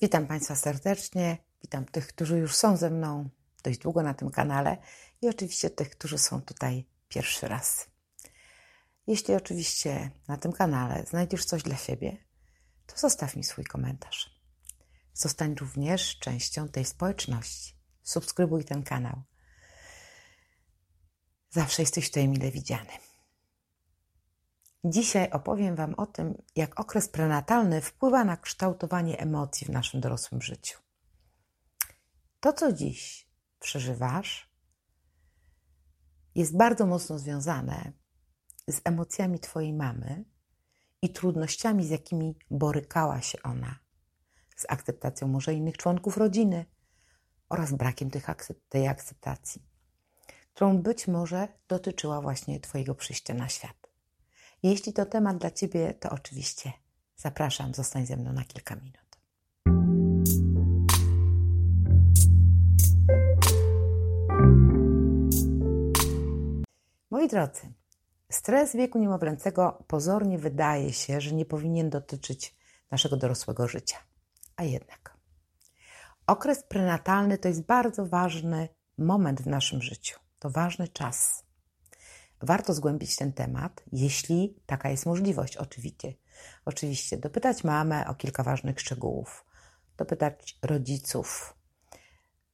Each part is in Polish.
Witam Państwa serdecznie. Witam tych, którzy już są ze mną dość długo na tym kanale i oczywiście tych, którzy są tutaj pierwszy raz. Jeśli oczywiście na tym kanale znajdziesz coś dla siebie, to zostaw mi swój komentarz. Zostań również częścią tej społeczności. Subskrybuj ten kanał. Zawsze jesteś tutaj mile widziany. Dzisiaj opowiem Wam o tym, jak okres prenatalny wpływa na kształtowanie emocji w naszym dorosłym życiu. To, co dziś przeżywasz, jest bardzo mocno związane z emocjami Twojej mamy i trudnościami, z jakimi borykała się ona, z akceptacją może innych członków rodziny oraz brakiem tych, tej akceptacji, którą być może dotyczyła właśnie Twojego przyjścia na świat. Jeśli to temat dla Ciebie, to oczywiście zapraszam, zostań ze mną na kilka minut. Moi drodzy, stres wieku niemowlęcego pozornie wydaje się, że nie powinien dotyczyć naszego dorosłego życia. A jednak. Okres prenatalny to jest bardzo ważny moment w naszym życiu. To ważny czas warto zgłębić ten temat, jeśli taka jest możliwość, oczywiście. Oczywiście, dopytać mamę o kilka ważnych szczegółów, dopytać rodziców,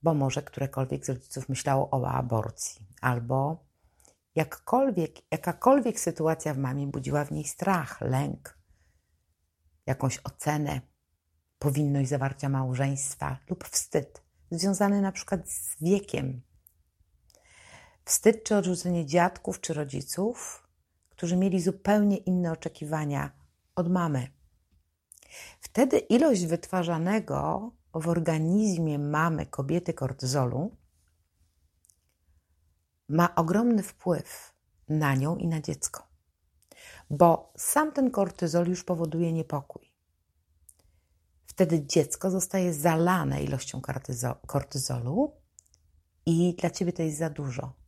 bo może którekolwiek z rodziców myślało o aborcji, albo jakkolwiek, jakakolwiek sytuacja w mamie budziła w niej strach, lęk, jakąś ocenę, powinność zawarcia małżeństwa lub wstyd, związany na przykład z wiekiem, Wstyd czy odrzucenie dziadków czy rodziców, którzy mieli zupełnie inne oczekiwania od mamy. Wtedy ilość wytwarzanego w organizmie mamy kobiety kortyzolu ma ogromny wpływ na nią i na dziecko, bo sam ten kortyzol już powoduje niepokój. Wtedy dziecko zostaje zalane ilością kortyzolu i dla ciebie to jest za dużo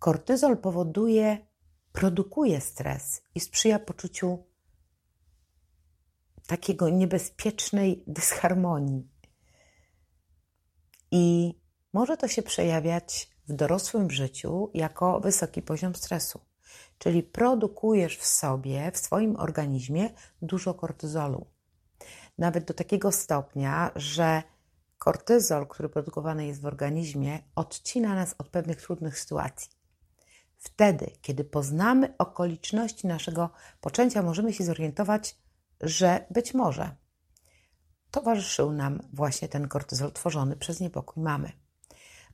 Kortyzol powoduje, produkuje stres i sprzyja poczuciu takiego niebezpiecznej dysharmonii. I może to się przejawiać w dorosłym życiu jako wysoki poziom stresu. Czyli produkujesz w sobie, w swoim organizmie dużo kortyzolu. Nawet do takiego stopnia, że kortyzol, który produkowany jest w organizmie, odcina nas od pewnych trudnych sytuacji. Wtedy, kiedy poznamy okoliczności naszego poczęcia, możemy się zorientować, że być może towarzyszył nam właśnie ten kortyzol tworzony przez niepokój mamy.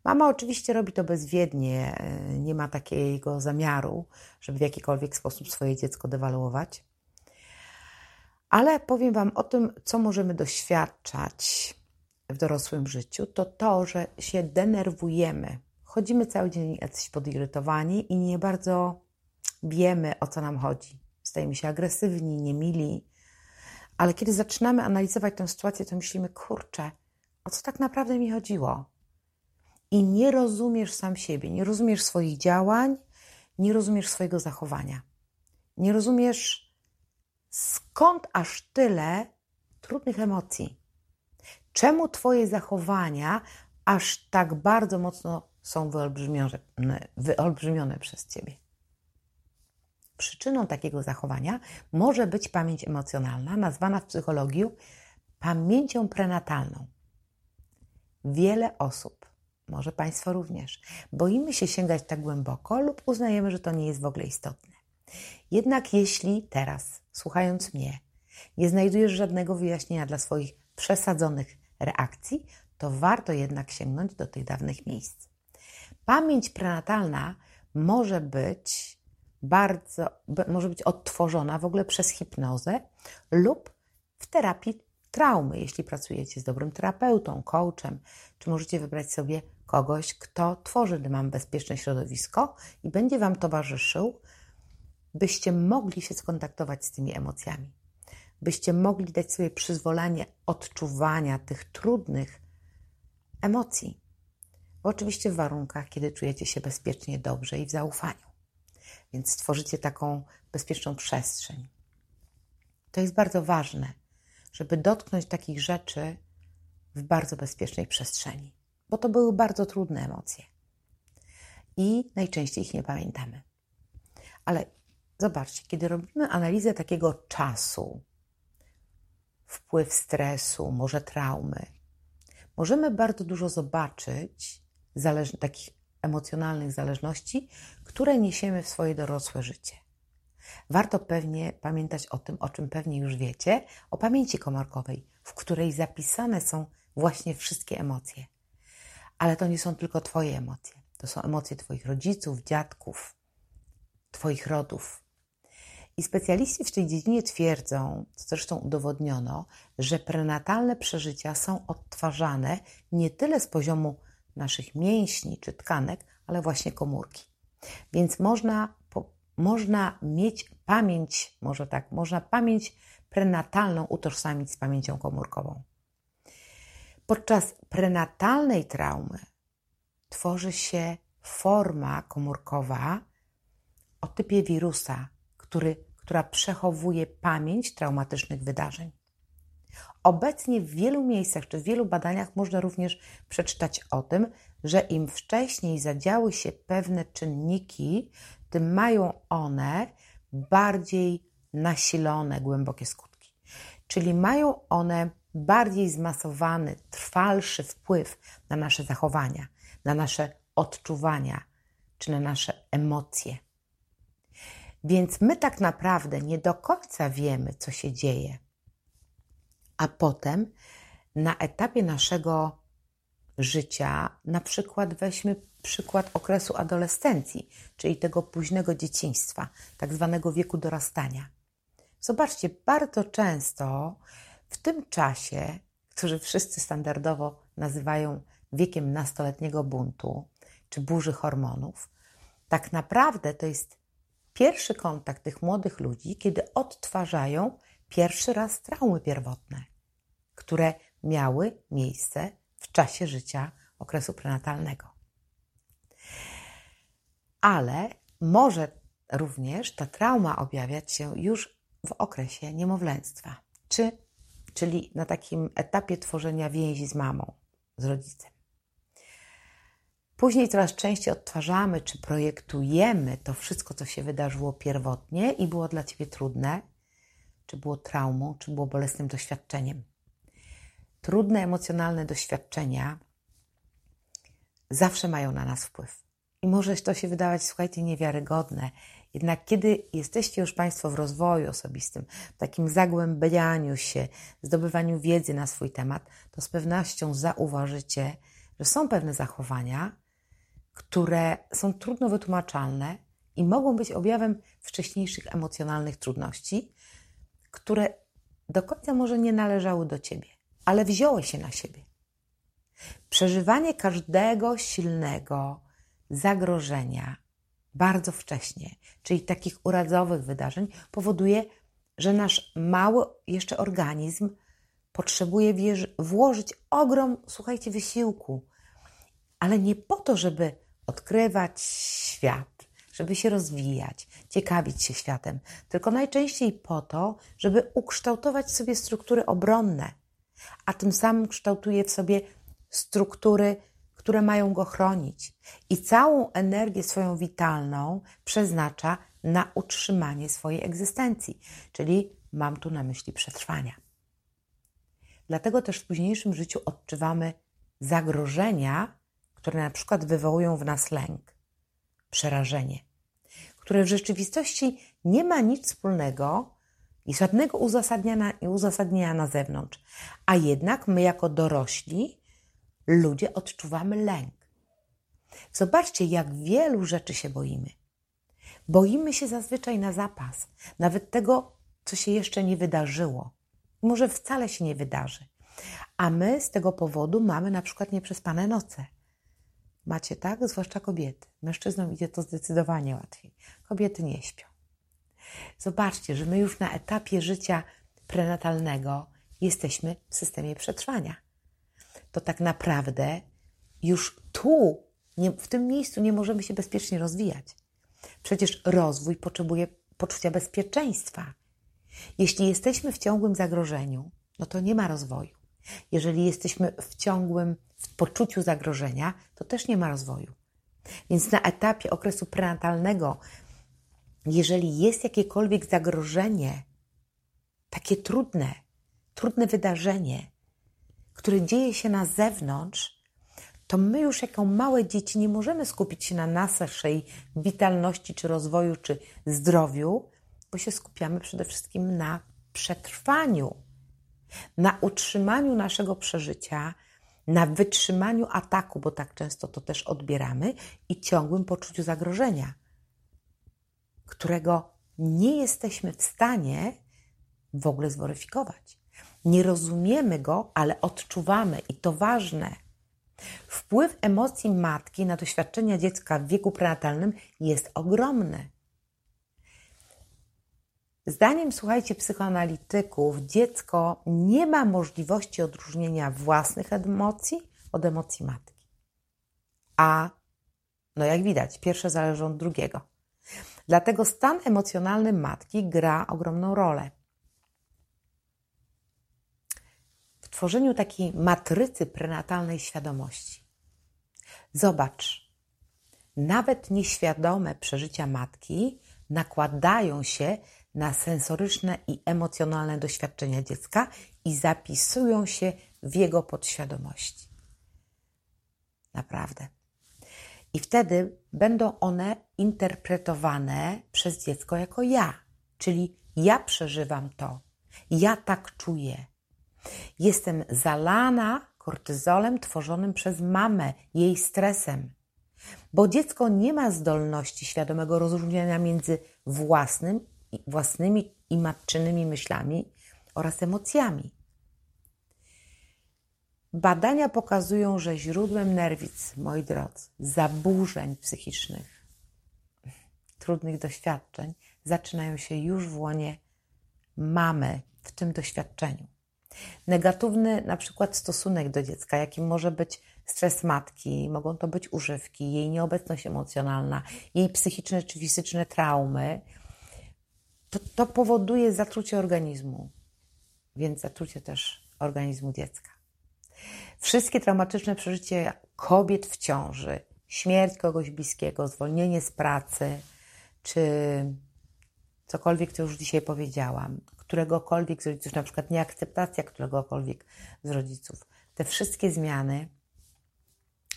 Mama oczywiście robi to bezwiednie, nie ma takiego zamiaru, żeby w jakikolwiek sposób swoje dziecko dewaluować. Ale powiem Wam o tym, co możemy doświadczać w dorosłym życiu, to to, że się denerwujemy chodzimy cały dzień jacyś podirytowani i nie bardzo wiemy, o co nam chodzi. Stajemy się agresywni, niemili. Ale kiedy zaczynamy analizować tę sytuację, to myślimy, kurczę, o co tak naprawdę mi chodziło? I nie rozumiesz sam siebie, nie rozumiesz swoich działań, nie rozumiesz swojego zachowania. Nie rozumiesz, skąd aż tyle trudnych emocji. Czemu Twoje zachowania aż tak bardzo mocno są wyolbrzymione, wyolbrzymione przez ciebie. Przyczyną takiego zachowania może być pamięć emocjonalna, nazwana w psychologii pamięcią prenatalną. Wiele osób, może Państwo również, boimy się sięgać tak głęboko lub uznajemy, że to nie jest w ogóle istotne. Jednak jeśli teraz, słuchając mnie, nie znajdujesz żadnego wyjaśnienia dla swoich przesadzonych reakcji, to warto jednak sięgnąć do tych dawnych miejsc. Pamięć prenatalna może być bardzo, może być odtworzona w ogóle przez hipnozę lub w terapii traumy, jeśli pracujecie z dobrym terapeutą, coachem, czy możecie wybrać sobie kogoś, kto tworzy Wam bezpieczne środowisko i będzie Wam towarzyszył, byście mogli się skontaktować z tymi emocjami, byście mogli dać sobie przyzwolenie odczuwania tych trudnych emocji. Oczywiście w warunkach, kiedy czujecie się bezpiecznie, dobrze i w zaufaniu. Więc stworzycie taką bezpieczną przestrzeń. To jest bardzo ważne, żeby dotknąć takich rzeczy w bardzo bezpiecznej przestrzeni, bo to były bardzo trudne emocje i najczęściej ich nie pamiętamy. Ale zobaczcie, kiedy robimy analizę takiego czasu, wpływ stresu, może traumy, możemy bardzo dużo zobaczyć zależ- takich emocjonalnych zależności, które niesiemy w swoje dorosłe życie. Warto pewnie pamiętać o tym, o czym pewnie już wiecie, o pamięci komórkowej, w której zapisane są właśnie wszystkie emocje. Ale to nie są tylko Twoje emocje. To są emocje Twoich rodziców, dziadków, Twoich rodów. I specjaliści w tej dziedzinie twierdzą, co zresztą udowodniono, że prenatalne przeżycia są odtwarzane nie tyle z poziomu naszych mięśni czy tkanek, ale właśnie komórki. Więc można, po, można mieć pamięć, może tak, można pamięć prenatalną utożsamić z pamięcią komórkową. Podczas prenatalnej traumy tworzy się forma komórkowa o typie wirusa, który, która przechowuje pamięć traumatycznych wydarzeń. Obecnie w wielu miejscach czy w wielu badaniach można również przeczytać o tym, że im wcześniej zadziały się pewne czynniki, tym mają one bardziej nasilone głębokie skutki. Czyli mają one bardziej zmasowany, trwalszy wpływ na nasze zachowania, na nasze odczuwania czy na nasze emocje. Więc my tak naprawdę nie do końca wiemy, co się dzieje a potem na etapie naszego życia, na przykład weźmy przykład okresu adolescencji, czyli tego późnego dzieciństwa, tak zwanego wieku dorastania. Zobaczcie, bardzo często w tym czasie, który wszyscy standardowo nazywają wiekiem nastoletniego buntu czy burzy hormonów, tak naprawdę to jest pierwszy kontakt tych młodych ludzi, kiedy odtwarzają pierwszy raz traumy pierwotne, które miały miejsce w czasie życia okresu prenatalnego. Ale może również ta trauma objawiać się już w okresie niemowlęctwa, czy, czyli na takim etapie tworzenia więzi z mamą, z rodzicem. Później coraz częściej odtwarzamy czy projektujemy to wszystko, co się wydarzyło pierwotnie i było dla ciebie trudne, czy było traumą, czy było bolesnym doświadczeniem. Trudne emocjonalne doświadczenia zawsze mają na nas wpływ. I może to się wydawać, słuchajcie, niewiarygodne. Jednak kiedy jesteście już Państwo w rozwoju osobistym, w takim zagłębianiu się, zdobywaniu wiedzy na swój temat, to z pewnością zauważycie, że są pewne zachowania, które są trudno wytłumaczalne i mogą być objawem wcześniejszych emocjonalnych trudności, które do końca może nie należały do ciebie, ale wzięły się na siebie. Przeżywanie każdego silnego zagrożenia bardzo wcześnie, czyli takich uradzowych wydarzeń, powoduje, że nasz mały jeszcze organizm potrzebuje włożyć ogrom, słuchajcie, wysiłku, ale nie po to, żeby odkrywać świat, żeby się rozwijać, ciekawić się światem, tylko najczęściej po to, żeby ukształtować sobie struktury obronne, a tym samym kształtuje w sobie struktury, które mają go chronić. I całą energię swoją witalną przeznacza na utrzymanie swojej egzystencji, czyli mam tu na myśli przetrwania. Dlatego też w późniejszym życiu odczuwamy zagrożenia, które na przykład wywołują w nas lęk, przerażenie, które w rzeczywistości nie ma nic wspólnego i żadnego uzasadnienia, uzasadnienia na zewnątrz, a jednak my, jako dorośli, ludzie odczuwamy lęk. Zobaczcie, jak wielu rzeczy się boimy. Boimy się zazwyczaj na zapas, nawet tego, co się jeszcze nie wydarzyło. Może wcale się nie wydarzy. A my z tego powodu mamy na przykład nieprzespane noce. Macie tak? Zwłaszcza kobiety. Mężczyznom idzie to zdecydowanie łatwiej. Kobiety nie śpią. Zobaczcie, że my już na etapie życia prenatalnego jesteśmy w systemie przetrwania. To tak naprawdę już tu, nie, w tym miejscu nie możemy się bezpiecznie rozwijać. Przecież rozwój potrzebuje poczucia bezpieczeństwa. Jeśli jesteśmy w ciągłym zagrożeniu, no to nie ma rozwoju. Jeżeli jesteśmy w ciągłym w poczuciu zagrożenia, to też nie ma rozwoju. Więc na etapie okresu prenatalnego, jeżeli jest jakiekolwiek zagrożenie, takie trudne, trudne wydarzenie, które dzieje się na zewnątrz, to my już jako małe dzieci nie możemy skupić się na naszej witalności, czy rozwoju, czy zdrowiu, bo się skupiamy przede wszystkim na przetrwaniu, na utrzymaniu naszego przeżycia, na wytrzymaniu ataku, bo tak często to też odbieramy, i ciągłym poczuciu zagrożenia, którego nie jesteśmy w stanie w ogóle zweryfikować. Nie rozumiemy go, ale odczuwamy i to ważne. Wpływ emocji matki na doświadczenia dziecka w wieku prenatalnym jest ogromny. Zdaniem, słuchajcie, psychoanalityków, dziecko nie ma możliwości odróżnienia własnych emocji od emocji matki. A, no jak widać, pierwsze zależą od drugiego. Dlatego stan emocjonalny matki gra ogromną rolę. W tworzeniu takiej matrycy prenatalnej świadomości. Zobacz, nawet nieświadome przeżycia matki nakładają się na sensoryczne i emocjonalne doświadczenia dziecka i zapisują się w jego podświadomości. Naprawdę. I wtedy będą one interpretowane przez dziecko jako ja, czyli ja przeżywam to, ja tak czuję. Jestem zalana kortyzolem tworzonym przez mamę, jej stresem, bo dziecko nie ma zdolności świadomego rozróżniania między własnym własnymi i matczynymi myślami oraz emocjami. Badania pokazują, że źródłem nerwic, moi drodzy, zaburzeń psychicznych, trudnych doświadczeń zaczynają się już w łonie mamy w tym doświadczeniu. Negatywny na przykład stosunek do dziecka, jakim może być stres matki, mogą to być używki, jej nieobecność emocjonalna, jej psychiczne czy fizyczne traumy, to, to powoduje zatrucie organizmu, więc zatrucie też organizmu dziecka. Wszystkie traumatyczne przeżycia kobiet w ciąży, śmierć kogoś bliskiego, zwolnienie z pracy, czy cokolwiek, co już dzisiaj powiedziałam, któregokolwiek z rodziców, na przykład nieakceptacja któregokolwiek z rodziców, te wszystkie zmiany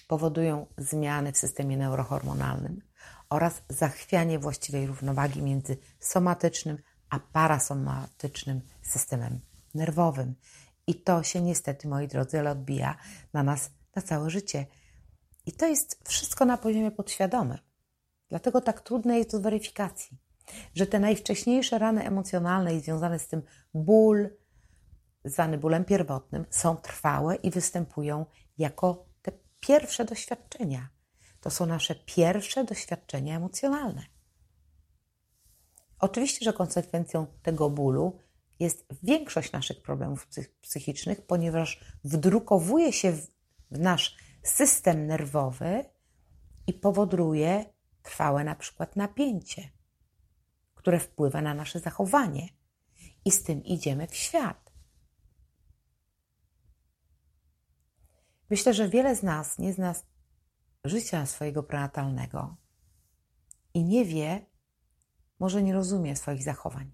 powodują zmiany w systemie neurohormonalnym oraz zachwianie właściwej równowagi między somatycznym a parasomatycznym systemem nerwowym. I to się niestety, moi drodzy, ale odbija na nas na całe życie. I to jest wszystko na poziomie podświadomym. Dlatego tak trudne jest do weryfikacji, że te najwcześniejsze rany emocjonalne i związane z tym ból, zwany bólem pierwotnym, są trwałe i występują jako te pierwsze doświadczenia to są nasze pierwsze doświadczenia emocjonalne. Oczywiście, że konsekwencją tego bólu jest większość naszych problemów psychicznych, ponieważ wdrukowuje się w nasz system nerwowy i powoduje trwałe na przykład napięcie, które wpływa na nasze zachowanie i z tym idziemy w świat. Myślę, że wiele z nas nie zna życia swojego prenatalnego i nie wie, może nie rozumie swoich zachowań.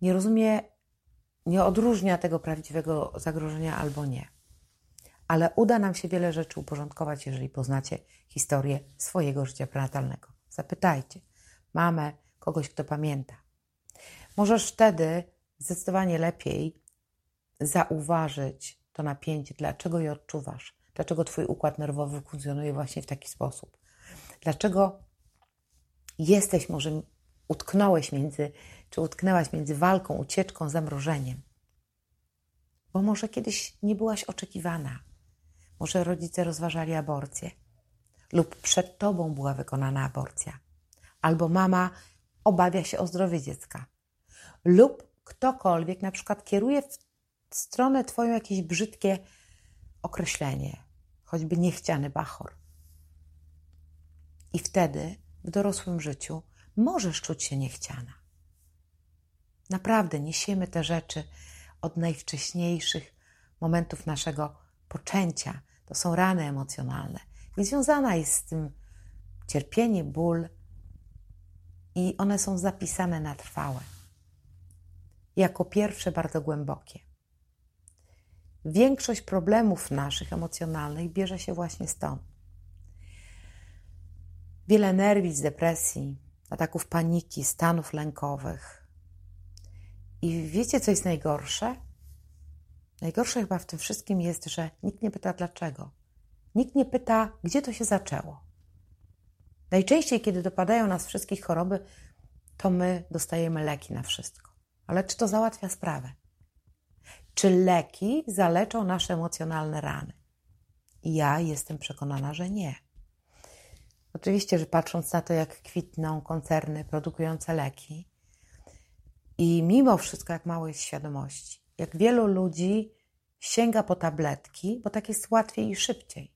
Nie rozumie, nie odróżnia tego prawdziwego zagrożenia albo nie. Ale uda nam się wiele rzeczy uporządkować, jeżeli poznacie historię swojego życia prenatalnego. Zapytajcie mamę, kogoś, kto pamięta. Możesz wtedy zdecydowanie lepiej zauważyć to napięcie, dlaczego je odczuwasz, dlaczego Twój układ nerwowy funkcjonuje właśnie w taki sposób. Dlaczego jesteś, może utknąłeś między, czy utknęłaś między walką, ucieczką, zamrożeniem? Bo może kiedyś nie byłaś oczekiwana. Może rodzice rozważali aborcję, lub przed tobą była wykonana aborcja, albo mama obawia się o zdrowie dziecka, lub ktokolwiek na przykład kieruje w stronę twoją jakieś brzydkie określenie, choćby niechciany bachor. I wtedy w dorosłym życiu możesz czuć się niechciana. Naprawdę niesiemy te rzeczy od najwcześniejszych momentów naszego poczęcia. To są rany emocjonalne. I związana jest z tym cierpienie, ból, i one są zapisane na trwałe. Jako pierwsze bardzo głębokie. Większość problemów naszych emocjonalnych bierze się właśnie stąd. Wiele nerwic, depresji, ataków paniki, stanów lękowych. I wiecie, co jest najgorsze? Najgorsze chyba w tym wszystkim jest, że nikt nie pyta dlaczego. Nikt nie pyta, gdzie to się zaczęło. Najczęściej, kiedy dopadają nas wszystkich choroby, to my dostajemy leki na wszystko. Ale czy to załatwia sprawę? Czy leki zaleczą nasze emocjonalne rany? Ja jestem przekonana, że nie. Oczywiście, że patrząc na to, jak kwitną koncerny produkujące leki, i mimo wszystko, jak mało jest świadomości, jak wielu ludzi sięga po tabletki, bo tak jest łatwiej i szybciej.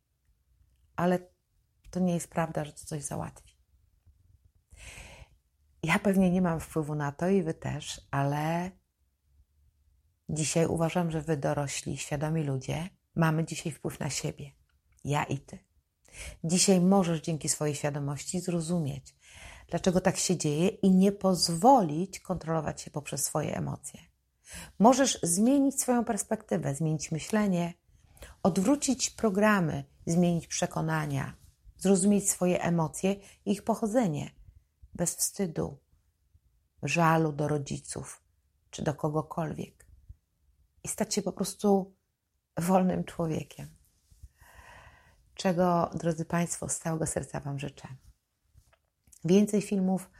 Ale to nie jest prawda, że to coś załatwi. Ja pewnie nie mam wpływu na to i wy też, ale dzisiaj uważam, że wy dorośli, świadomi ludzie, mamy dzisiaj wpływ na siebie. Ja i ty. Dzisiaj możesz dzięki swojej świadomości zrozumieć, dlaczego tak się dzieje i nie pozwolić kontrolować się poprzez swoje emocje. Możesz zmienić swoją perspektywę, zmienić myślenie, odwrócić programy, zmienić przekonania, zrozumieć swoje emocje i ich pochodzenie bez wstydu, żalu do rodziców czy do kogokolwiek i stać się po prostu wolnym człowiekiem. Czego, drodzy Państwo, z całego serca Wam życzę. Więcej filmów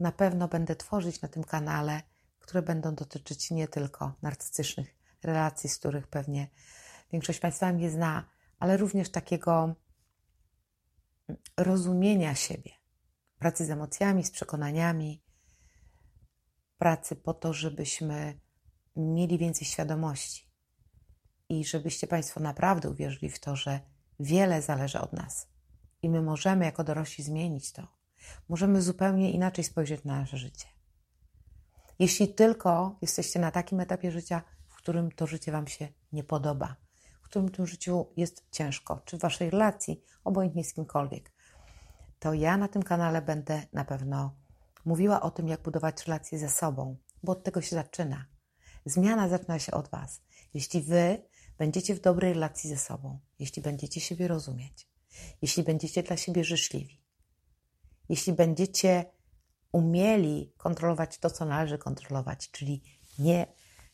na pewno będę tworzyć na tym kanale, które będą dotyczyć nie tylko narcystycznych relacji, z których pewnie większość Państwa mnie zna, ale również takiego rozumienia siebie, pracy z emocjami, z przekonaniami, pracy po to, żebyśmy mieli więcej świadomości i żebyście Państwo naprawdę uwierzyli w to, że wiele zależy od nas i my możemy jako dorośli zmienić to. Możemy zupełnie inaczej spojrzeć na nasze życie. Jeśli tylko jesteście na takim etapie życia, w którym to życie Wam się nie podoba, w którym tym życiu jest ciężko, czy w Waszej relacji, obojętnie z kimkolwiek, to ja na tym kanale będę na pewno mówiła o tym, jak budować relacje ze sobą, bo od tego się zaczyna. Zmiana zaczyna się od Was. Jeśli Wy będziecie w dobrej relacji ze sobą, jeśli będziecie siebie rozumieć, jeśli będziecie dla siebie życzliwi, jeśli będziecie umieli kontrolować to, co należy kontrolować, czyli nie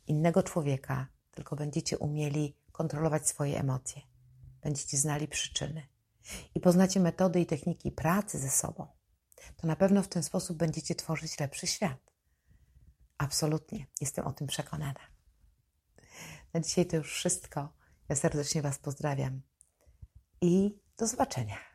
innego człowieka, tylko będziecie umieli kontrolować swoje emocje, będziecie znali przyczyny i poznacie metody i techniki pracy ze sobą, to na pewno w ten sposób będziecie tworzyć lepszy świat. Absolutnie, jestem o tym przekonana. Na dzisiaj to już wszystko. Ja serdecznie Was pozdrawiam i do zobaczenia.